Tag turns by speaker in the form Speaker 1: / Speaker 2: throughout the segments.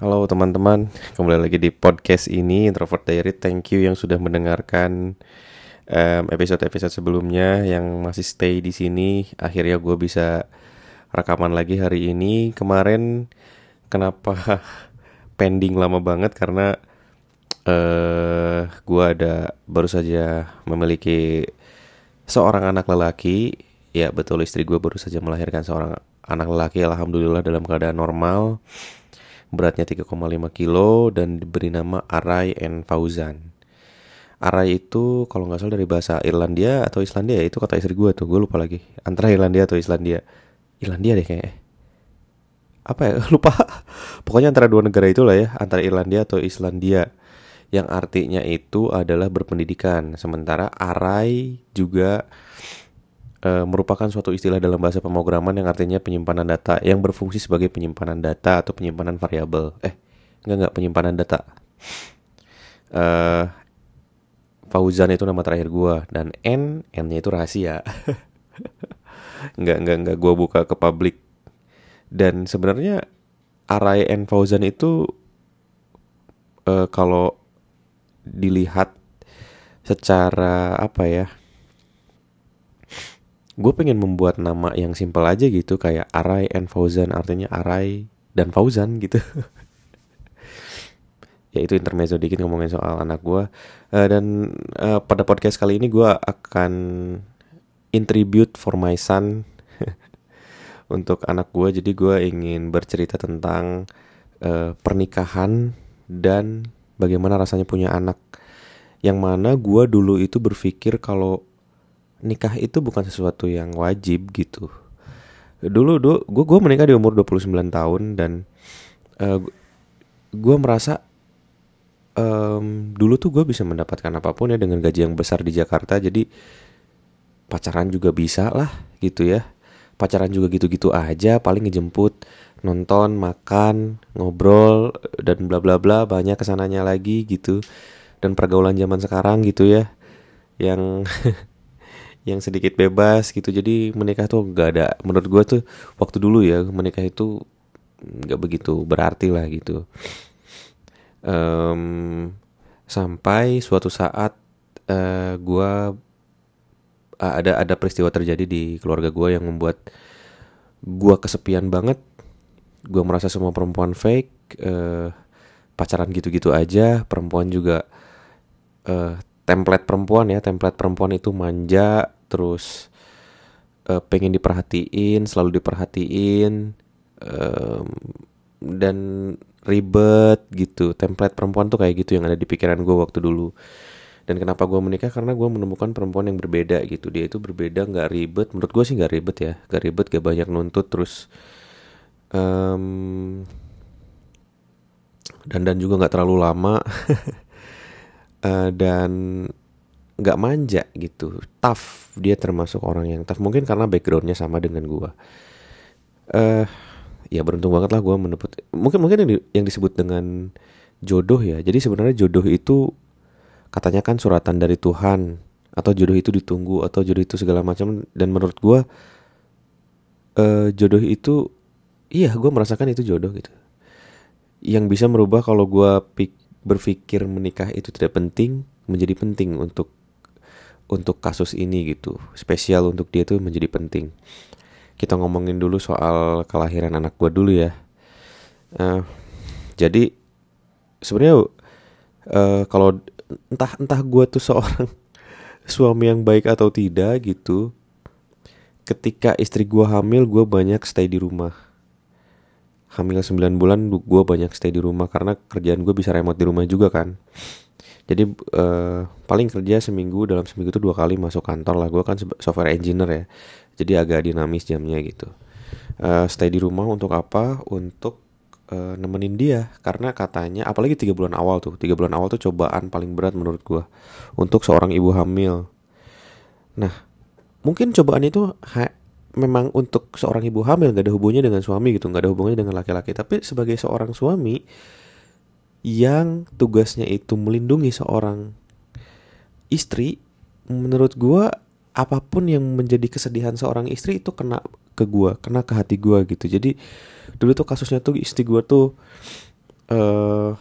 Speaker 1: Halo teman-teman, kembali lagi di podcast ini Introvert Diary. Thank you yang sudah mendengarkan um, episode-episode sebelumnya yang masih stay di sini. Akhirnya gue bisa rekaman lagi hari ini. Kemarin kenapa pending lama banget karena uh, gue ada baru saja memiliki seorang anak lelaki. Ya betul istri gue baru saja melahirkan seorang anak lelaki. Alhamdulillah dalam keadaan normal beratnya 3,5 kilo dan diberi nama Arai and Fauzan. Arai itu kalau nggak salah dari bahasa Irlandia atau Islandia ya itu kata istri gue tuh gue lupa lagi. Antara Irlandia atau Islandia. Irlandia deh kayaknya. Apa ya? Lupa. Pokoknya antara dua negara itulah ya antara Irlandia atau Islandia. Yang artinya itu adalah berpendidikan. Sementara Arai juga e, merupakan suatu istilah dalam bahasa pemrograman yang artinya penyimpanan data yang berfungsi sebagai penyimpanan data atau penyimpanan variabel. Eh, enggak enggak penyimpanan data. E, Fauzan itu nama terakhir gua dan N N-nya itu rahasia. enggak enggak enggak gua buka ke publik. Dan sebenarnya Arai N Fauzan itu e, kalau dilihat secara apa ya gue pengen membuat nama yang simple aja gitu kayak Arai and Fauzan artinya Arai dan Fauzan gitu. Ya itu intermezzo dikit ngomongin soal anak gue uh, dan uh, pada podcast kali ini gue akan intribute for my son untuk anak gue jadi gue ingin bercerita tentang uh, pernikahan dan bagaimana rasanya punya anak. Yang mana gue dulu itu berpikir kalau nikah itu bukan sesuatu yang wajib gitu. Dulu dulu gue gue menikah di umur 29 tahun dan uh, eh, gue merasa um, dulu tuh gue bisa mendapatkan apa pun ya dengan gaji yang besar di Jakarta. Jadi pacaran juga bisa lah gitu ya. Pacaran juga gitu-gitu aja paling ngejemput nonton makan ngobrol dan bla bla bla banyak ke sananya lagi gitu. Dan pergaulan zaman sekarang gitu ya yang yang sedikit bebas gitu. Jadi menikah tuh gak ada menurut gue tuh waktu dulu ya menikah itu nggak begitu berarti lah gitu. Um, sampai suatu saat uh, eh, gue uh, ada ada peristiwa terjadi di keluarga gue yang membuat gue kesepian banget. Gue merasa semua perempuan fake uh, pacaran gitu-gitu aja. Perempuan juga uh, template perempuan ya template perempuan itu manja terus uh, pengen diperhatiin selalu diperhatiin um, dan ribet gitu. Template perempuan tuh kayak gitu yang ada di pikiran gue waktu dulu. Dan kenapa gue menikah? Karena gue menemukan perempuan yang berbeda gitu. Dia itu berbeda nggak ribet. Menurut gue sih nggak ribet ya. Nggak ribet gak banyak nuntut terus um, dan dan juga nggak terlalu lama uh, dan nggak manja gitu. Tough. Dia termasuk orang yang tough. Mungkin karena backgroundnya sama dengan gue uh, ya beruntung banget lah gue mendapat mungkin mungkin yang, di, yang disebut dengan jodoh ya. Jadi sebenarnya jodoh itu katanya kan suratan dari Tuhan. Atau jodoh itu ditunggu atau jodoh itu segala macam. Dan menurut gue uh, jodoh itu iya gue merasakan itu jodoh gitu. Yang bisa merubah kalau gue berpikir menikah itu tidak penting menjadi penting untuk untuk kasus ini gitu. Spesial untuk dia tuh menjadi penting. Kita ngomongin dulu soal kelahiran anak gue dulu ya. Uh, jadi sebenarnya uh, kalau entah entah gue tuh seorang suami yang baik atau tidak gitu ketika istri gue hamil gue banyak stay di rumah hamil 9 bulan gue banyak stay di rumah karena kerjaan gue bisa remote di rumah juga kan. Jadi uh, paling kerja seminggu dalam seminggu itu dua kali masuk kantor lah. Gue kan software engineer ya. Jadi agak dinamis jamnya gitu. Uh, stay di rumah untuk apa? Untuk uh, nemenin dia. Karena katanya apalagi tiga bulan awal tuh tiga bulan awal tuh cobaan paling berat menurut gue untuk seorang ibu hamil. Nah mungkin cobaan itu memang untuk seorang ibu hamil gak ada hubungannya dengan suami gitu gak ada hubungannya dengan laki-laki. Tapi sebagai seorang suami yang tugasnya itu melindungi seorang istri menurut gue apa pun yang menjadi kesedihan seorang istri itu kena ke gue kena ke hati gue gitu. Jadi dulu tuh kasusnya tuh istri gue tuh uh,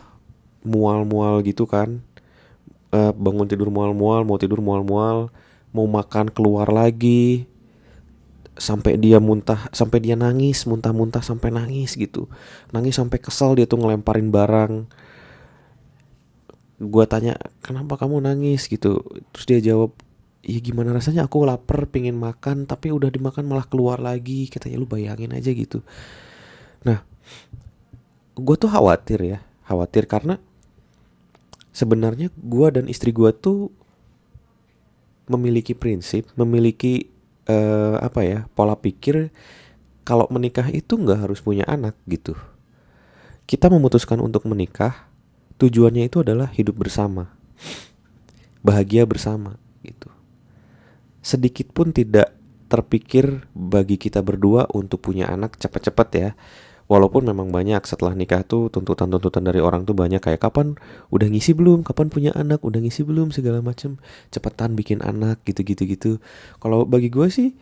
Speaker 1: mual-mual gitu kan. Uh, bangun tidur mual-mual mau tidur mual-mual mau makan keluar lagi sampai dia muntah sampai dia nangis muntah-muntah sampai nangis gitu. Nangis sampai kesal dia tuh ngelemparin barang. Gue tanya kenapa kamu nangis? gitu. Terus dia jawab ya gimana rasanya? Aku lapar pengen makan tapi udah dimakan malah keluar lagi. Katanya lu bayangin aja gitu. Nah gue tuh khawatir ya khawatir karena sebenarnya gue dan istri gue tuh memiliki prinsip, memiliki uh, apa ya pola pikir kalau menikah itu nggak harus punya anak gitu. Kita memutuskan untuk menikah, tujuannya itu adalah hidup bersama, bahagia bersama gitu. Sedikit pun tidak terpikir bagi kita berdua untuk punya anak cepat-cepat ya walaupun memang banyak setelah nikah tuh tuntutan-tuntutan dari orang tuh banyak kayak kapan udah ngisi belum? Kapan punya anak? Udah ngisi belum? Segala macem. Cepetan bikin anak gitu-gitu gitu. Kalau bagi gue sih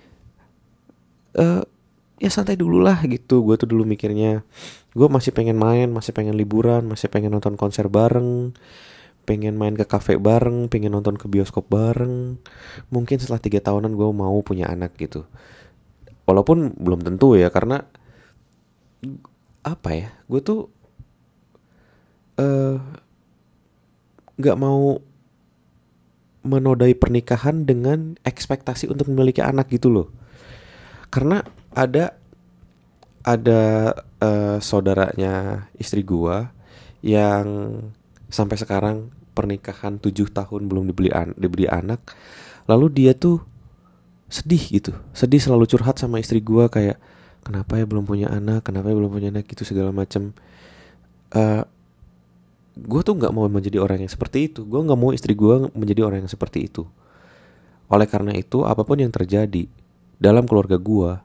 Speaker 1: uh, ya santai dulu lah gitu. Gue tuh dulu mikirnya gue masih pengen main masih pengen liburan masih pengen nonton konser bareng pengen main ke kafe bareng pengen nonton ke bioskop bareng. Mungkin setelah tiga tahunan gue mau punya anak gitu. Walaupun belum tentu ya karena apa ya gue tuh eh, nggak uh, mau menodai pernikahan dengan ekspektasi untuk memiliki anak gitu loh. Karena ada ada uh, saudaranya istri gua yang sampai sekarang pernikahan tujuh tahun belum dibeli an dibeli anak lalu dia tuh sedih gitu sedih selalu curhat sama istri gua kayak kenapa ya belum punya anak kenapa ya belum punya anak gitu segala macam uh, eh, gue tuh nggak mau menjadi orang yang seperti itu. Gue nggak mau istri gue menjadi orang yang seperti itu. Oleh karena itu apa pun yang terjadi dalam keluarga gue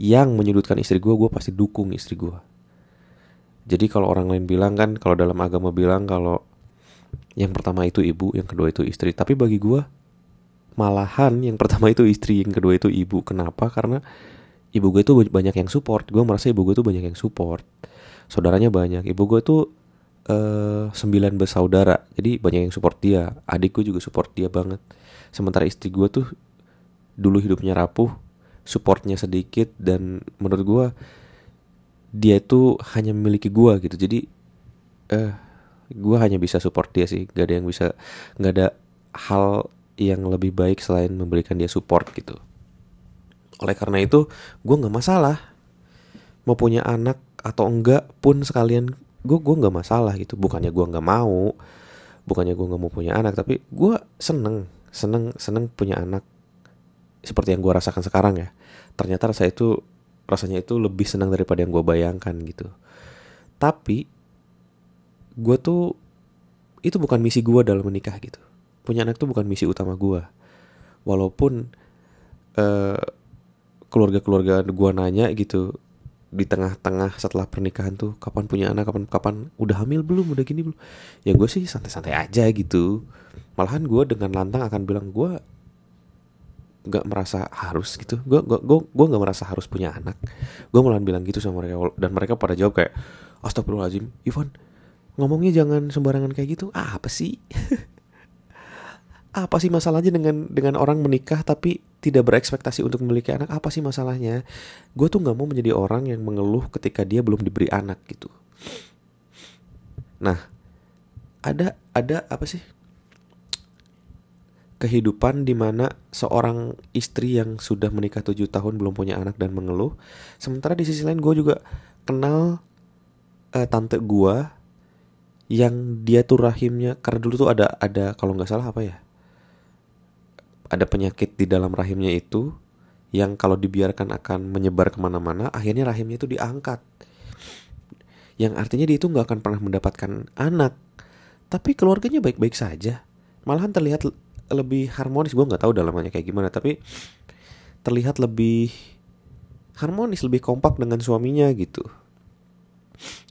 Speaker 1: yang menyudutkan istri gue gue pasti dukung istri gue jadi kalau orang lain bilang kan kalau dalam agama bilang kalau yang pertama itu ibu yang kedua itu istri. Tapi bagi gue malahan yang pertama itu istri yang kedua itu ibu. Kenapa? Karena ibu gue tuh banyak yang support. Gue merasa ibu gue tuh banyak yang support. Saudaranya banyak. Ibu gue tuh uh, sembilan bersaudara. Jadi banyak yang support dia. Adik gue juga support dia banget. Sementara istri gue tuh dulu hidupnya rapuh supportnya sedikit dan menurut gue dia itu hanya memiliki gue gitu. Jadi eh gue hanya bisa support dia sih. Gak ada yang bisa gak ada hal yang lebih baik selain memberikan dia support gitu oleh karena itu, gue nggak masalah mau punya anak atau enggak pun sekalian gue gue nggak masalah gitu. Bukannya gue nggak mau, bukannya gue nggak mau punya anak, tapi gue seneng seneng seneng punya anak seperti yang gue rasakan sekarang ya. Ternyata rasa itu rasanya itu lebih senang daripada yang gue bayangkan gitu. Tapi gue tuh itu bukan misi gue dalam menikah gitu. Punya anak tuh bukan misi utama gue. Walaupun uh, keluarga-keluarga gue nanya gitu di tengah-tengah setelah pernikahan tuh kapan punya anak? Kapan kapan? Udah hamil belum? Udah gini belum? Ya gue sih santai-santai aja gitu. Malahan gue dengan lantang akan bilang gue nggak merasa harus gitu. Gue gue gue gue nggak merasa harus punya anak. Gue malahan bilang gitu sama mereka dan mereka pada jawab kayak astagfirullahaladzim Ivan ngomongnya jangan sembarangan kayak gitu. Ah, apa sih apa sih masalahnya dengan dengan orang menikah tapi tidak berekspektasi untuk memiliki anak? Apa sih masalahnya? Gue tuh nggak mau menjadi orang yang mengeluh ketika dia belum diberi anak gitu. Nah ada ada apa sih? Kehidupan di mana seorang istri yang sudah menikah tujuh tahun belum punya anak dan mengeluh. Sementara di sisi lain gue juga kenal uh, tante gue yang dia tuh rahimnya karena dulu tuh ada ada kalau nggak salah apa ya ada penyakit di dalam rahimnya itu yang kalau dibiarkan akan menyebar ke mana-mana, akhirnya rahimnya itu diangkat. Yang artinya dia itu nggak akan pernah mendapatkan anak. Tapi keluarganya baik-baik saja. Malahan terlihat lebih harmonis. Gue nggak tahu dalamnya kayak gimana, tapi terlihat lebih harmonis, lebih kompak dengan suaminya gitu.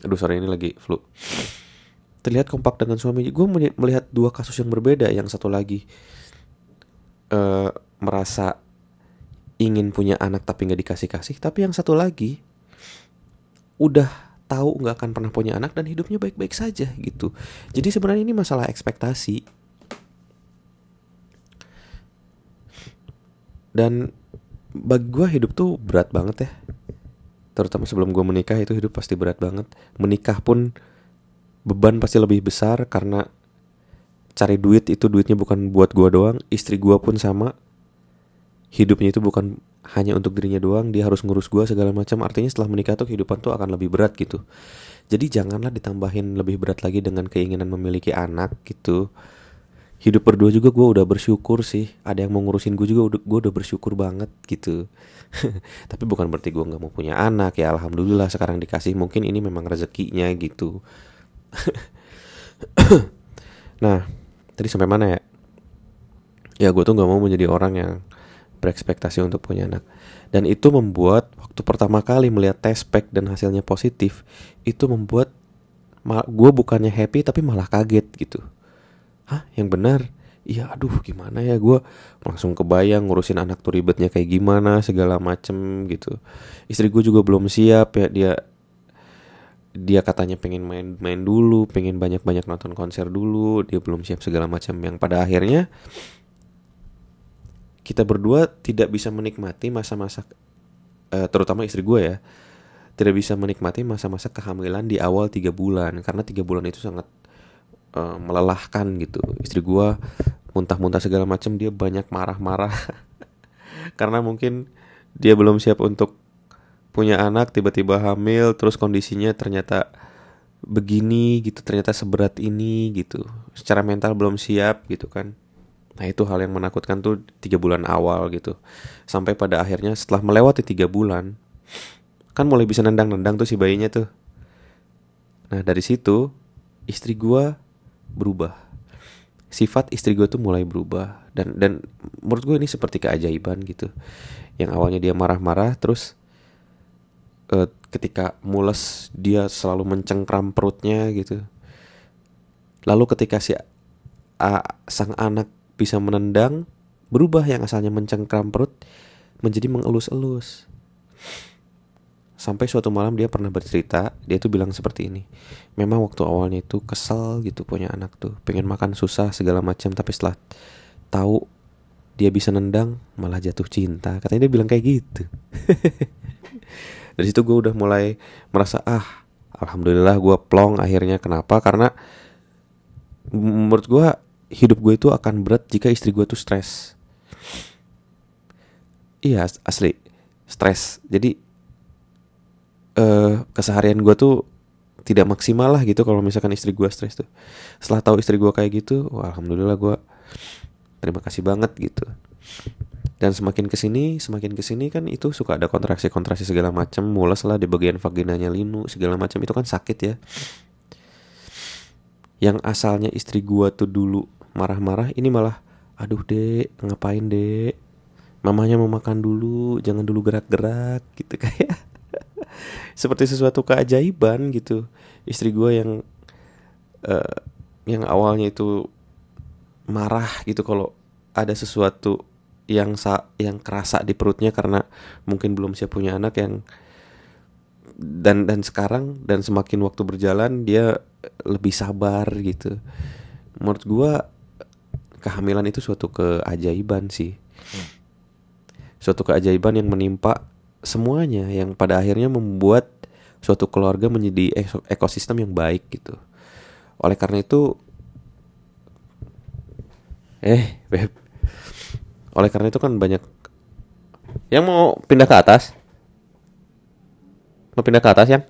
Speaker 1: Aduh sorry ini lagi flu. Terlihat kompak dengan suaminya. Gue melihat dua kasus yang berbeda. Yang satu lagi uh, merasa ingin punya anak tapi nggak dikasih kasih tapi yang satu lagi udah tahu nggak akan pernah punya anak dan hidupnya baik-baik saja gitu. Jadi sebenarnya ini masalah ekspektasi. Dan bagi gue hidup tuh berat banget ya. Terutama sebelum gue menikah itu hidup pasti berat banget. Menikah pun beban pasti lebih besar karena cari duit itu duitnya bukan buat gue doang istri gue pun sama. Hidupnya itu bukan hanya untuk dirinya doang dia harus ngurus gue segala macam. Artinya setelah menikah tuh kehidupan tuh akan lebih berat gitu. Jadi janganlah ditambahin lebih berat lagi dengan keinginan memiliki anak gitu. Hidup berdua juga gue udah bersyukur sih. Ada yang mau ngurusin gue juga udah gue udah bersyukur banget gitu. Tapi bukan berarti gue nggak mau punya anak. Ya alhamdulillah sekarang dikasih mungkin ini memang rezekinya gitu. Nah tadi sampai mana ya? Ya gue tuh nggak mau menjadi orang yang berekspektasi untuk punya anak. Dan itu membuat waktu pertama kali melihat tes pack dan hasilnya positif itu membuat gue bukannya happy tapi malah kaget gitu. Hah yang benar? Iya aduh gimana ya? Gue langsung kebayang ngurusin anak tuh ribetnya kayak gimana segala macem gitu. Istri gue juga belum siap ya dia dia katanya pengen main main dulu pengen banyak banyak nonton konser dulu dia belum siap segala macam. Yang pada akhirnya kita berdua tidak bisa menikmati masa-masa uh, terutama istri gue ya tidak bisa menikmati masa-masa kehamilan di awal tiga bulan. Karena tiga bulan itu sangat uh, melelahkan gitu. Istri gue muntah-muntah segala macam dia banyak marah-marah. Karena mungkin dia belum siap untuk punya anak tiba-tiba hamil terus kondisinya ternyata begini gitu ternyata seberat ini gitu. Secara mental belum siap gitu kan. Nah itu hal yang menakutkan tuh tiga bulan awal gitu. Sampai pada akhirnya setelah melewati tiga bulan kan mulai bisa nendang-nendang tuh si bayinya tuh. Nah dari situ istri gue berubah. Sifat istri gue tuh mulai berubah. Dan dan menurut gue ini seperti keajaiban gitu. Yang awalnya dia marah-marah terus uh, ketika mules dia selalu mencengkram perutnya gitu lalu ketika si uh, sang anak bisa menendang berubah yang asalnya mencengkram perut menjadi mengelus-elus Sampai suatu malam dia pernah bercerita, dia tuh bilang seperti ini. Memang waktu awalnya itu kesel gitu punya anak tuh, pengen makan susah segala macam, tapi setelah tahu dia bisa nendang malah jatuh cinta. Katanya dia bilang kayak gitu. Dari situ gue udah mulai merasa ah, alhamdulillah gue plong akhirnya. Kenapa? Karena menurut gue hidup gue itu akan berat jika istri gue tuh stres. Iya asli stres. Jadi uh, keseharian gue tuh tidak maksimal lah gitu kalau misalkan istri gue stres tuh setelah tahu istri gue kayak gitu wah, alhamdulillah gue terima kasih banget gitu dan semakin ke sini semakin ke sini kan itu suka ada kontraksi kontraksi segala macam mules lah di bagian vaginanya linu segala macam itu kan sakit ya. Yang asalnya istri gue tuh dulu marah-marah ini malah aduh dek ngapain dek? Mamanya mau makan dulu jangan dulu gerak-gerak gitu kayak. Seperti sesuatu keajaiban gitu. Istri gue yang uh, yang awalnya itu marah gitu kalau ada sesuatu yang sa yang kerasa di perutnya karena mungkin belum siap punya anak yang dan dan sekarang dan semakin waktu berjalan dia lebih sabar gitu menurut gue kehamilan itu suatu keajaiban sih hmm. suatu keajaiban yang menimpa semuanya yang pada akhirnya membuat suatu keluarga menjadi ekosistem yang baik gitu. Oleh karena itu eh beb oleh karena itu kan banyak yang mau pindah ke atas. Mau pindah ke atas yang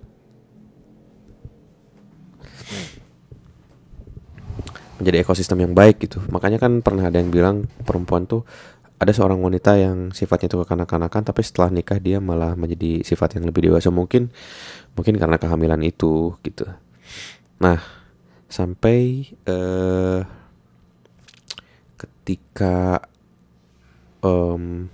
Speaker 1: menjadi ekosistem yang baik gitu. Makanya kan pernah ada yang bilang perempuan tuh ada seorang wanita yang sifatnya itu kekanak-kanakan tapi setelah nikah dia malah menjadi sifat yang lebih dewasa. Mungkin mungkin karena kehamilan itu gitu. Nah sampai uh, ketika um,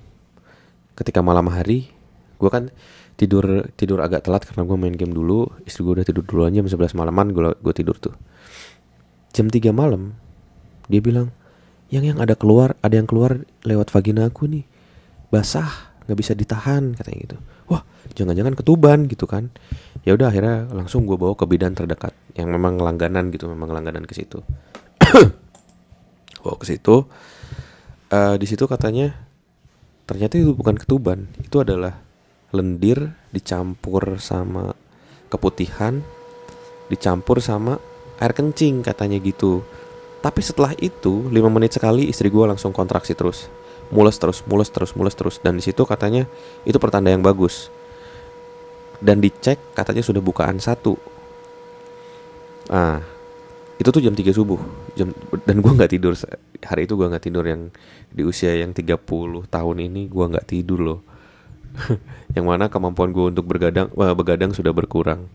Speaker 1: ketika malam hari gue kan tidur tidur agak telat karena gue main game dulu. Istri gue udah tidur duluan jam 11 malaman gue gue tidur tuh. Jam 3 malam dia bilang yang yang ada keluar ada yang keluar lewat vagina aku nih. Basah nggak bisa ditahan katanya gitu. Wah jangan-jangan ketuban gitu kan. Ya udah akhirnya langsung gue bawa ke bidan terdekat yang memang langganan gitu memang langganan ke situ. Bawa ke situ uh, di situ katanya ternyata itu bukan ketuban. Itu adalah lendir dicampur sama keputihan dicampur sama air kencing katanya gitu. Tapi setelah itu 5 menit sekali istri gue langsung kontraksi terus. Mules terus mules terus mules terus. Dan di situ katanya itu pertanda yang bagus. Dan dicek katanya sudah bukaan satu. Ah itu tuh jam 3 subuh. Jam dan gue nggak tidur. Hari itu gue nggak tidur. Yang di usia yang 30 tahun ini gue nggak tidur loh. Yang mana kemampuan gue untuk bergadang uh, begadang sudah berkurang.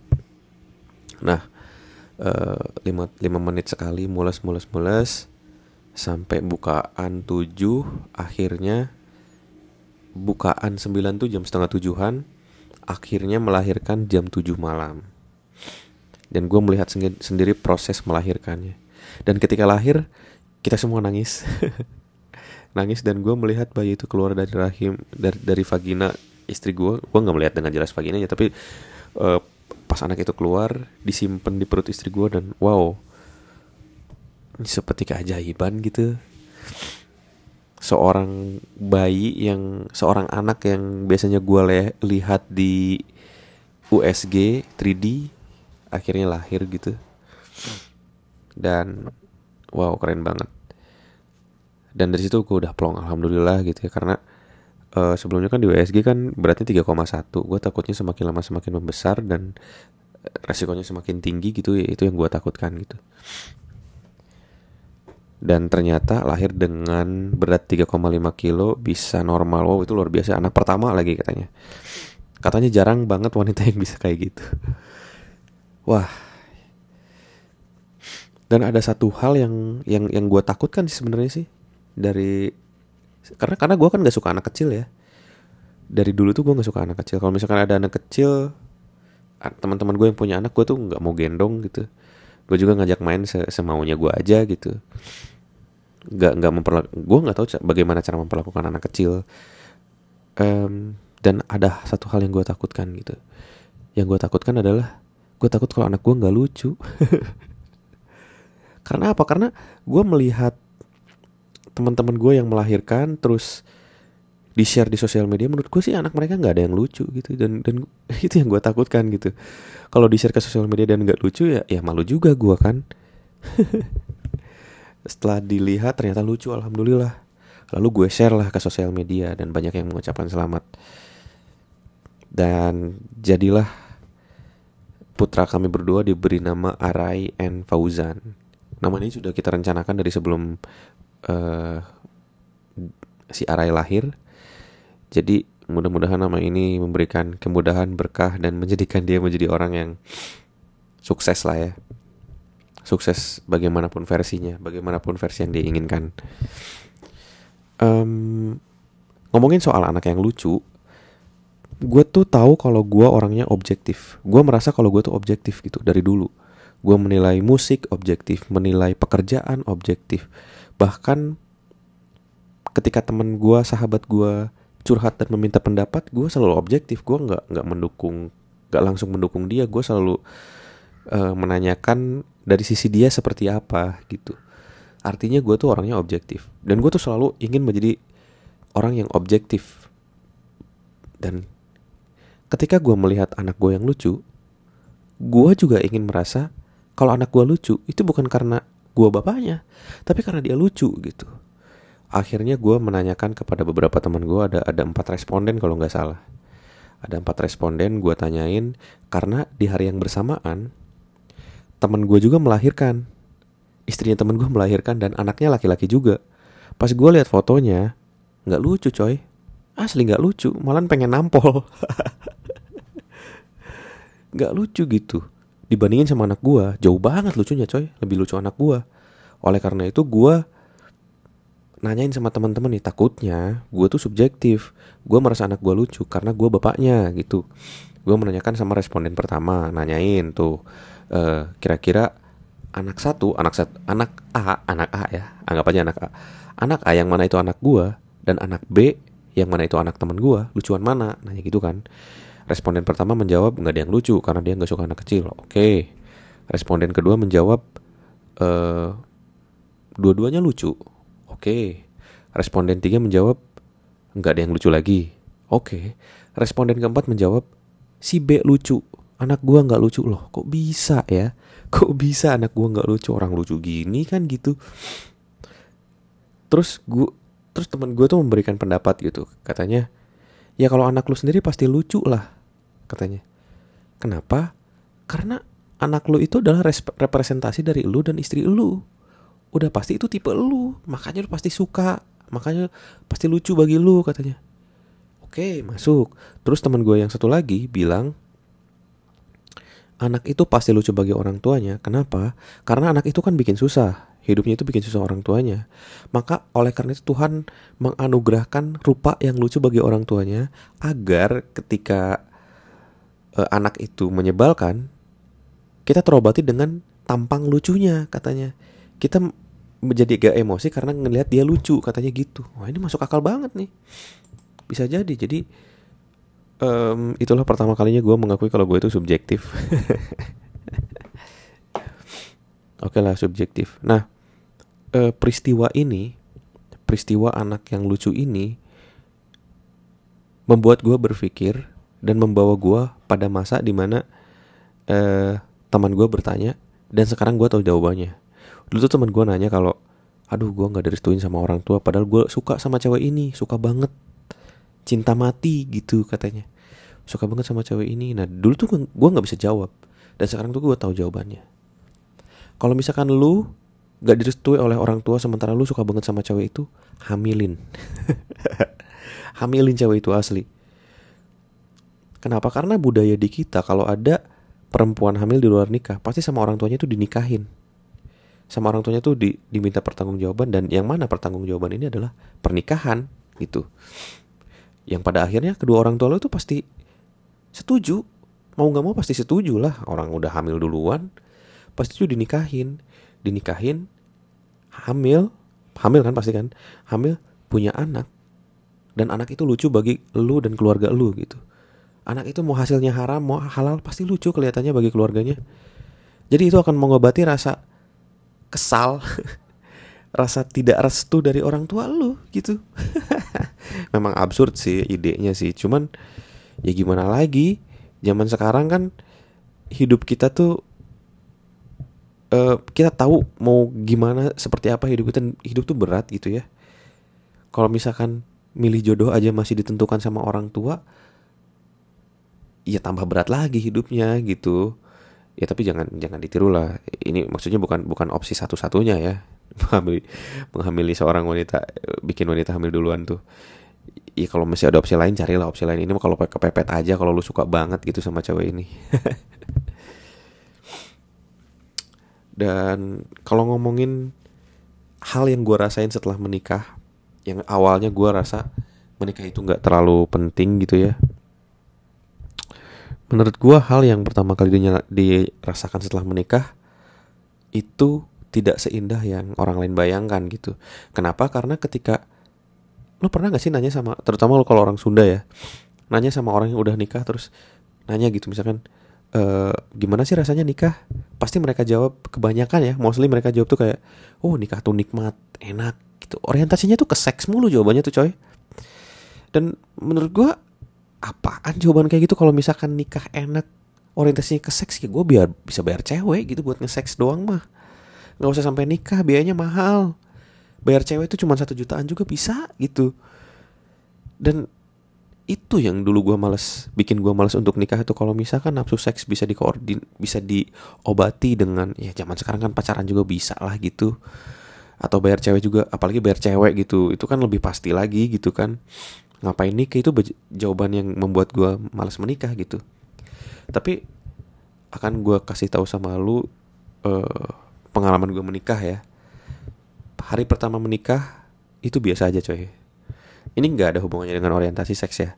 Speaker 1: Nah uh, lima, lima menit sekali mules mules mules. Sampai bukaan 7 akhirnya bukaan 9 tuh jam setengah tujuhan. Akhirnya melahirkan jam 7 malam dan gue melihat sendiri proses melahirkannya. Dan ketika lahir kita semua nangis. Nangis dan gue melihat bayi itu keluar dari rahim dari dari vagina istri gue gue nggak melihat dengan jelas vaginanya tapi uh, pas anak itu keluar disimpan di perut istri gue dan wow seperti keajaiban gitu. Seorang bayi yang seorang anak yang biasanya gue lihat di USG 3D akhirnya lahir gitu. Dan wow keren banget. Dan dari situ gue udah plong alhamdulillah gitu ya karena uh, sebelumnya kan di WSG kan beratnya 3,1 gue takutnya semakin lama semakin membesar dan resikonya semakin tinggi gitu ya itu yang gue takutkan gitu. Dan ternyata lahir dengan berat 3,5 kilo bisa normal. Wow itu luar biasa. Anak pertama lagi katanya. Katanya jarang banget wanita yang bisa kayak gitu wah. Dan ada satu hal yang yang yang gue takutkan sih sebenarnya sih dari karena karena gue kan nggak suka anak kecil ya. Dari dulu tuh gue nggak suka anak kecil. Kalau misalkan ada anak kecil teman-teman gue yang punya anak gue tuh nggak mau gendong gitu. Gue juga ngajak main se semaunya gue aja gitu. Nggak nggak memperlak gue nggak tahu bagaimana cara memperlakukan anak kecil. Um, dan ada satu hal yang gue takutkan gitu. Yang gue takutkan adalah gue takut kalau anak gue nggak lucu. Karena apa? Karena gue melihat teman-teman gue yang melahirkan terus di share di sosial media menurut gue sih anak mereka nggak ada yang lucu gitu. Dan dan itu yang gue takutkan gitu. Kalau di share ke sosial media dan nggak lucu ya ya malu juga gue kan. Setelah dilihat ternyata lucu alhamdulillah. Lalu gue share lah ke sosial media dan banyak yang mengucapkan selamat. Dan jadilah putra kami berdua diberi nama Arai and Fauzan. Nama ini sudah kita rencanakan dari sebelum uh, si Arai lahir. Jadi mudah-mudahan nama ini memberikan kemudahan, berkah dan menjadikan dia menjadi orang yang sukses lah ya. Sukses bagaimanapun versinya, bagaimanapun versi yang diinginkan. Um, ngomongin soal anak yang lucu, gue tuh tahu kalau gue orangnya objektif. Gue merasa kalau gue tuh objektif gitu dari dulu. Gue menilai musik objektif menilai pekerjaan objektif. Bahkan ketika temen gue sahabat gue curhat dan meminta pendapat gue selalu objektif. Gue nggak nggak mendukung nggak langsung mendukung dia. Gue selalu uh, menanyakan dari sisi dia seperti apa gitu. Artinya gue tuh orangnya objektif. Dan gue tuh selalu ingin menjadi orang yang objektif. Dan ketika gue melihat anak gue yang lucu, gue juga ingin merasa kalau anak gue lucu itu bukan karena gue bapaknya, tapi karena dia lucu gitu. Akhirnya gue menanyakan kepada beberapa teman gue ada ada empat responden kalau nggak salah. Ada empat responden gue tanyain karena di hari yang bersamaan teman gue juga melahirkan. Istrinya teman gue melahirkan dan anaknya laki-laki juga. Pas gue lihat fotonya nggak lucu coy. Asli nggak lucu, malah pengen nampol. nggak lucu gitu. Dibandingin sama anak gua jauh banget lucunya coy. Lebih lucu anak gua. Oleh karena itu gua nanyain sama teman-teman nih takutnya gua tuh subjektif. Gua merasa anak gua lucu karena gua bapaknya gitu. Gua menanyakan sama responden pertama nanyain tuh uh, kira-kira anak satu anak satu anak A anak A ya anggap aja anak A. Anak A yang mana itu anak gua dan anak B yang mana itu anak teman gua lucuan mana? Nanya gitu kan Responden pertama menjawab nggak ada yang lucu karena dia nggak suka anak kecil. Oke. Responden kedua menjawab eh dua-duanya lucu. Oke. Responden tiga menjawab nggak ada yang lucu lagi. Oke. Responden keempat menjawab si B lucu. Anak gua nggak lucu loh. Kok bisa ya? Kok bisa anak gua nggak lucu? Orang lucu gini kan gitu. Terus gua terus teman gue tuh memberikan pendapat gitu. Katanya, ya kalau anak lu sendiri pasti lucu lah katanya. Kenapa? Karena anak lu itu adalah representasi dari lu dan istri lu. Udah pasti itu tipe lu, makanya lu pasti suka, makanya pasti lucu bagi lu katanya. Oke, masuk. Terus teman gue yang satu lagi bilang, anak itu pasti lucu bagi orang tuanya. Kenapa? Karena anak itu kan bikin susah hidupnya itu bikin susah orang tuanya. Maka oleh karena itu Tuhan menganugerahkan rupa yang lucu bagi orang tuanya agar ketika uh, anak itu menyebalkan, kita terobati dengan tampang lucunya katanya. Kita menjadi gak emosi karena ngelihat dia lucu katanya gitu. Wah ini masuk akal banget nih. Bisa jadi. Jadi um, itulah pertama kalinya gue mengakui kalau gue itu subjektif. Oke okay lah subjektif. Nah eh, peristiwa ini, peristiwa anak yang lucu ini, membuat gue berpikir dan membawa gue pada masa di mana eh, teman gue bertanya dan sekarang gue tahu jawabannya. Dulu tuh teman gue nanya kalau, aduh gue nggak direstuin sama orang tua, padahal gue suka sama cewek ini, suka banget, cinta mati gitu katanya, suka banget sama cewek ini. Nah dulu tuh gue nggak bisa jawab dan sekarang tuh gue tahu jawabannya. Kalau misalkan lu gak direstui oleh orang tua sementara lu suka banget sama cewek itu, hamilin. hamilin cewek itu asli. Kenapa? Karena budaya di kita kalau ada perempuan hamil di luar nikah, pasti sama orang tuanya itu dinikahin. Sama orang tuanya tuh di, diminta pertanggungjawaban dan yang mana pertanggungjawaban ini adalah pernikahan gitu. Yang pada akhirnya kedua orang tua lo itu pasti setuju. Mau nggak mau pasti setuju lah. Orang udah hamil duluan, pasti tuh dinikahin. Dinikahin hamil hamil kan pasti kan hamil punya anak. Dan anak itu lucu bagi lu dan keluarga lu gitu. Anak itu mau hasilnya haram mau halal pasti lucu kelihatannya bagi keluarganya. Jadi itu akan mengobati rasa kesal rasa tidak restu dari orang tua lu gitu. Memang absurd sih idenya sih cuman ya gimana lagi? Zaman sekarang kan hidup kita tuh uh, kita tahu mau gimana seperti apa hidup kita hidup tuh berat gitu ya. Kalau misalkan milih jodoh aja masih ditentukan sama orang tua ya tambah berat lagi hidupnya gitu. Ya tapi jangan jangan ditiru lah. Ini maksudnya bukan bukan opsi satu-satunya ya. Menghamili, menghamili seorang wanita bikin wanita hamil duluan tuh. Ya kalau masih ada opsi lain carilah opsi lain. Ini kalau kepepet aja kalau lu suka banget gitu sama cewek ini Dan kalau ngomongin hal yang gue rasain setelah menikah, yang awalnya gue rasa menikah itu nggak terlalu penting gitu ya. Menurut gue hal yang pertama kali dirasakan setelah menikah itu tidak seindah yang orang lain bayangkan gitu. Kenapa? Karena ketika lo pernah gak sih nanya sama, terutama lo kalau orang Sunda ya, nanya sama orang yang udah nikah terus nanya gitu misalkan uh, gimana sih rasanya nikah? Pasti mereka jawab kebanyakan ya, mostly mereka jawab tuh kayak, oh nikah tuh nikmat, enak gitu. Orientasinya tuh ke seks mulu jawabannya tuh coy. Dan menurut gua apaan jawaban kayak gitu kalau misalkan nikah enak orientasinya ke seks ya gue biar bisa bayar cewek gitu buat nge-seks doang mah nggak usah sampai nikah biayanya mahal bayar cewek itu cuma satu jutaan juga bisa gitu dan itu yang dulu gue males bikin gue males untuk nikah itu. Kalau misalkan nafsu seks bisa dikoordin bisa diobati dengan ya zaman sekarang kan pacaran juga bisa lah gitu. Atau bayar cewek juga apalagi bayar cewek gitu. Itu kan lebih pasti lagi gitu kan. Ngapain nikah? Itu jawaban yang membuat gue males menikah gitu. Tapi akan gue kasih tahu sama lu uh, pengalaman gue menikah ya. Hari pertama menikah itu biasa aja coy ini nggak ada hubungannya dengan orientasi seks ya.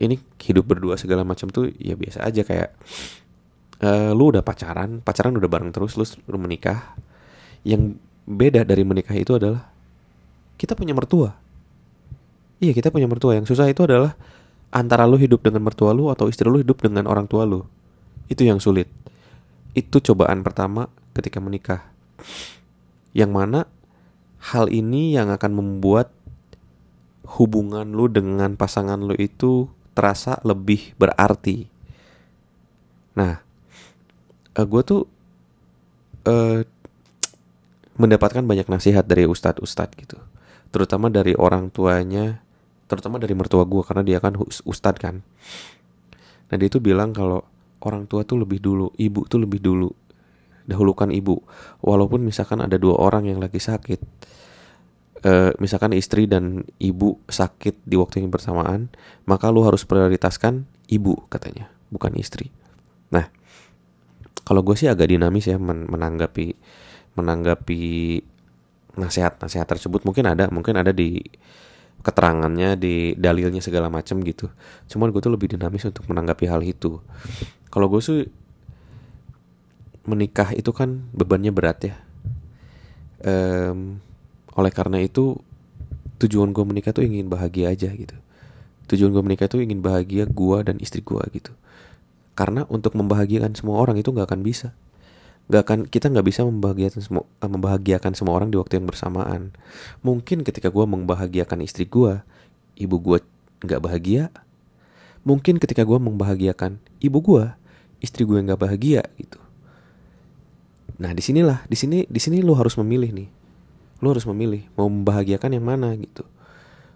Speaker 1: Ini hidup berdua segala macam tuh ya biasa aja kayak uh, lu udah pacaran pacaran udah bareng terus lu, lu menikah. Yang beda dari menikah itu adalah kita punya mertua. Iya kita punya mertua. Yang susah itu adalah antara lu hidup dengan mertua lu atau istri lu hidup dengan orang tua lu. Itu yang sulit. Itu cobaan pertama ketika menikah. Yang mana hal ini yang akan membuat hubungan lu dengan pasangan lu itu terasa lebih berarti. Nah uh, eh, gue tuh uh, mendapatkan banyak nasihat dari ustadz-ustadz gitu. Terutama dari orang tuanya terutama dari mertua gue karena dia kan ustad kan. Nah dia tuh bilang kalau orang tua tuh lebih dulu ibu tuh lebih dulu dahulukan ibu. Walaupun misalkan ada dua orang yang lagi sakit e, misalkan istri dan ibu sakit di waktu yang bersamaan maka lu harus prioritaskan ibu katanya bukan istri. Nah kalau gue sih agak dinamis ya men menanggapi menanggapi nasihat-nasihat tersebut. Mungkin ada mungkin ada di keterangannya di dalilnya segala macam gitu. Cuman gue tuh lebih dinamis untuk menanggapi hal itu. Kalau gue sih menikah itu kan bebannya berat ya. Um, oleh karena itu tujuan gue menikah tuh ingin bahagia aja gitu. Tujuan gue menikah tuh ingin bahagia gue dan istri gue gitu. Karena untuk membahagiakan semua orang itu nggak akan bisa. Nggak akan kita nggak bisa membahagiakan semua eh, membahagiakan semua orang di waktu yang bersamaan. Mungkin ketika gue membahagiakan istri gue ibu gue nggak bahagia. Mungkin ketika gue membahagiakan ibu gue istri gue nggak bahagia gitu. Nah di sinilah di sini di sini lo harus memilih nih lo harus memilih mau membahagiakan yang mana gitu.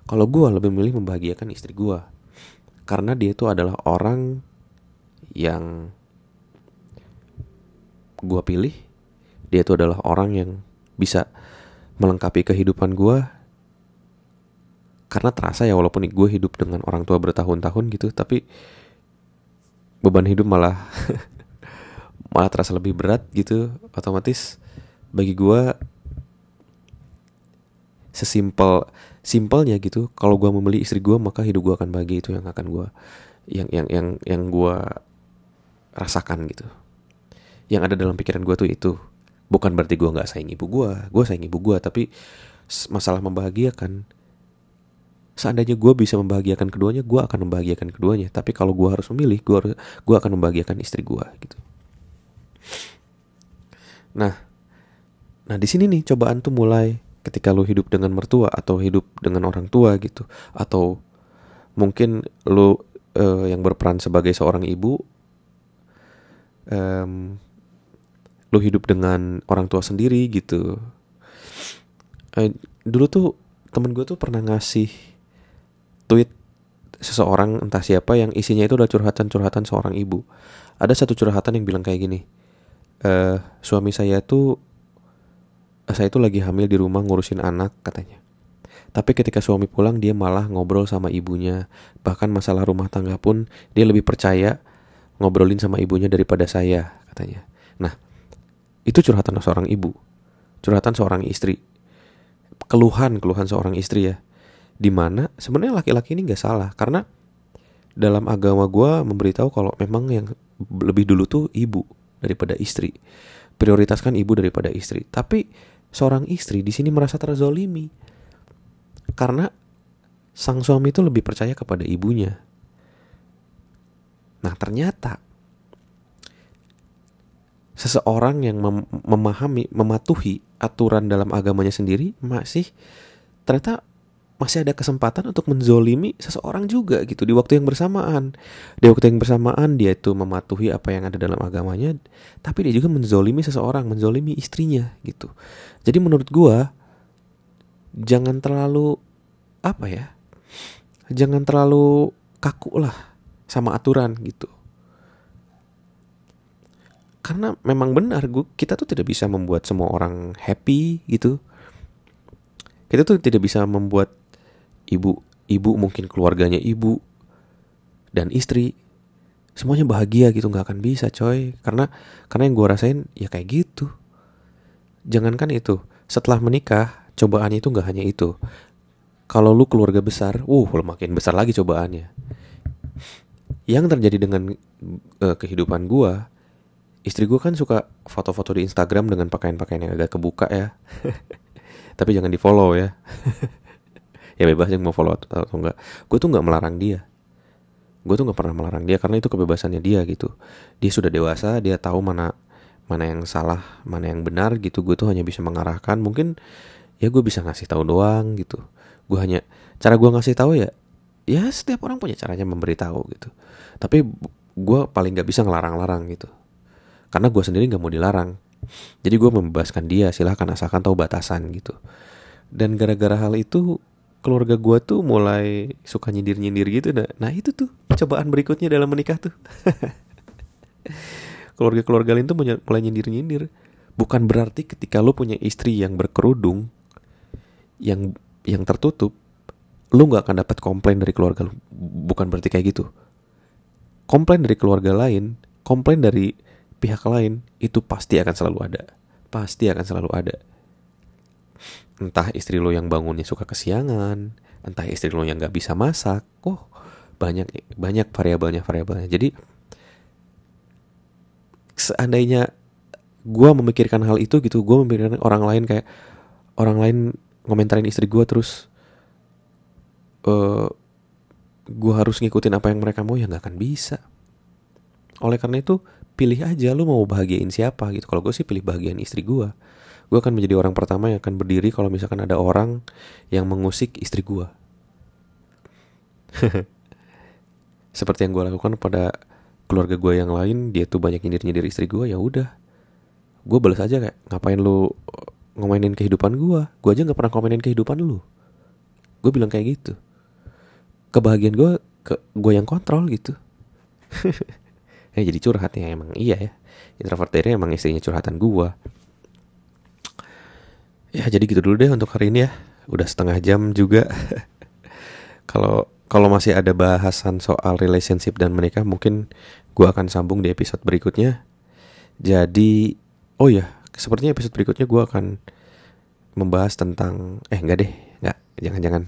Speaker 1: Kalau gue lebih memilih membahagiakan istri gue karena dia itu adalah orang yang gue pilih. Dia itu adalah orang yang bisa melengkapi kehidupan gue karena terasa ya walaupun gue hidup dengan orang tua bertahun-tahun gitu tapi beban hidup malah malah terasa lebih berat gitu otomatis bagi gue sesimpel simpelnya gitu kalau gue membeli istri gue maka hidup gue akan bahagia itu yang akan gue yang yang yang yang gue rasakan gitu. Yang ada dalam pikiran gue tuh itu. Bukan berarti gue nggak sayang ibu gue gue sayang ibu gue tapi masalah membahagiakan seandainya gue bisa membahagiakan keduanya gue akan membahagiakan keduanya. Tapi kalau gue harus memilih gue harus gue akan membahagiakan istri gue gitu. Nah nah di sini nih cobaan tuh mulai ketika lo hidup dengan mertua atau hidup dengan orang tua gitu. Atau mungkin lo uh, yang berperan sebagai seorang ibu um, lu hidup dengan orang tua sendiri gitu. Eh, dulu tuh temen gue tuh pernah ngasih tweet seseorang entah siapa yang isinya itu udah curhatan-curhatan seorang ibu. Ada satu curhatan yang bilang kayak gini eh suami saya tuh saya tuh lagi hamil di rumah ngurusin anak katanya tapi ketika suami pulang dia malah ngobrol sama ibunya bahkan masalah rumah tangga pun dia lebih percaya ngobrolin sama ibunya daripada saya katanya nah itu curhatan seorang ibu, curhatan seorang istri, keluhan keluhan seorang istri ya. Di mana sebenarnya laki-laki ini nggak salah karena dalam agama gue memberitahu kalau memang yang lebih dulu tuh ibu daripada istri. Prioritaskan ibu daripada istri. Tapi seorang istri di sini merasa terzolimi karena sang suami itu lebih percaya kepada ibunya. Nah ternyata seseorang yang mem memahami, mematuhi aturan dalam agamanya sendiri masih ternyata masih ada kesempatan untuk menzolimi seseorang juga gitu di waktu yang bersamaan. Di waktu yang bersamaan dia itu mematuhi apa yang ada dalam agamanya, tapi dia juga menzolimi seseorang, menzolimi istrinya gitu. Jadi menurut gua jangan terlalu apa ya? Jangan terlalu kaku lah sama aturan gitu karena memang benar gue kita tuh tidak bisa membuat semua orang happy gitu kita tuh tidak bisa membuat ibu ibu mungkin keluarganya ibu dan istri semuanya bahagia gitu nggak akan bisa coy karena karena yang gue rasain ya kayak gitu jangankan itu setelah menikah cobaannya itu nggak hanya itu kalau lu keluarga besar uh makin besar lagi cobaannya yang terjadi dengan uh, kehidupan gue istri gue kan suka foto-foto di Instagram dengan pakaian-pakaian yang agak kebuka ya. Tapi jangan di follow ya. ya bebas yang mau follow atau, enggak. Gue tuh nggak melarang dia. gue tuh nggak pernah melarang dia karena itu kebebasannya dia gitu. Dia sudah dewasa dia tahu mana mana yang salah mana yang benar gitu. Gue tuh hanya bisa mengarahkan mungkin ya gue bisa ngasih tahu doang gitu. Gue hanya cara gue ngasih tahu ya ya setiap orang punya caranya memberitahu gitu. Tapi gue paling nggak bisa ngelarang-larang gitu. Karena gue sendiri nggak mau dilarang. Jadi gue membebaskan dia silahkan asalkan tahu batasan gitu. Dan gara-gara hal itu keluarga gue tuh mulai suka nyindir-nyindir gitu nah, nah itu tuh cobaan berikutnya dalam menikah tuh. Keluarga-keluarga lain tuh mulai nyindir-nyindir. Bukan berarti ketika lo punya istri yang berkerudung yang yang tertutup lu nggak akan dapat komplain dari keluarga lu. Bukan berarti kayak gitu. Komplain dari keluarga lain komplain dari pihak lain itu pasti akan selalu ada. Pasti akan selalu ada entah istri lo yang bangunnya suka kesiangan entah istri lo yang nggak bisa masak. Oh banyak banyak variabelnya variabelnya jadi seandainya gue memikirkan hal itu gitu gue memikirkan orang lain kayak orang lain ngomentarin istri gue terus uh, eh, gue harus ngikutin apa yang mereka mau ya nggak akan bisa. Oleh karena itu pilih aja lu mau bahagiain siapa gitu. Kalau gue sih pilih bahagian istri gue gue akan menjadi orang pertama yang akan berdiri kalau misalkan ada orang yang mengusik istri gue. Seperti yang gue lakukan pada keluarga gue yang lain, dia tuh banyak nyindir-nyindir istri gue, ya udah. Gue balas aja kayak, ngapain lu ngomainin kehidupan gue? Gue aja gak pernah ngomainin kehidupan lu. Gue bilang kayak gitu. Kebahagiaan gue, ke gue yang kontrol gitu. ya jadi curhat ya emang iya ya. Introvert emang istrinya curhatan gue. Ya jadi gitu dulu deh untuk hari ini ya. Udah setengah jam juga. Kalau kalau masih ada bahasan soal relationship dan menikah mungkin gue akan sambung di episode berikutnya. Jadi oh ya sepertinya episode berikutnya gue akan membahas tentang eh enggak deh enggak jangan-jangan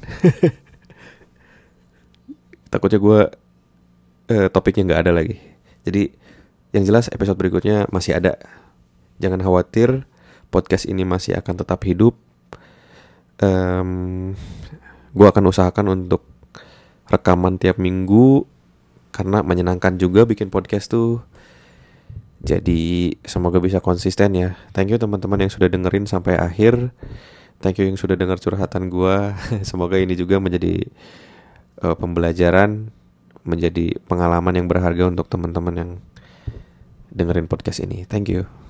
Speaker 1: takutnya gue eh, topiknya nggak ada lagi jadi yang jelas episode berikutnya masih ada jangan khawatir podcast ini masih akan tetap hidup. Um, gue akan usahakan untuk rekaman tiap minggu karena menyenangkan juga bikin podcast tuh. Jadi semoga bisa konsisten ya. Thank you teman-teman yang sudah dengerin sampai akhir. Thank you yang sudah dengar curhatan gue. semoga ini juga menjadi uh, pembelajaran, menjadi pengalaman yang berharga untuk teman-teman yang dengerin podcast ini. Thank you.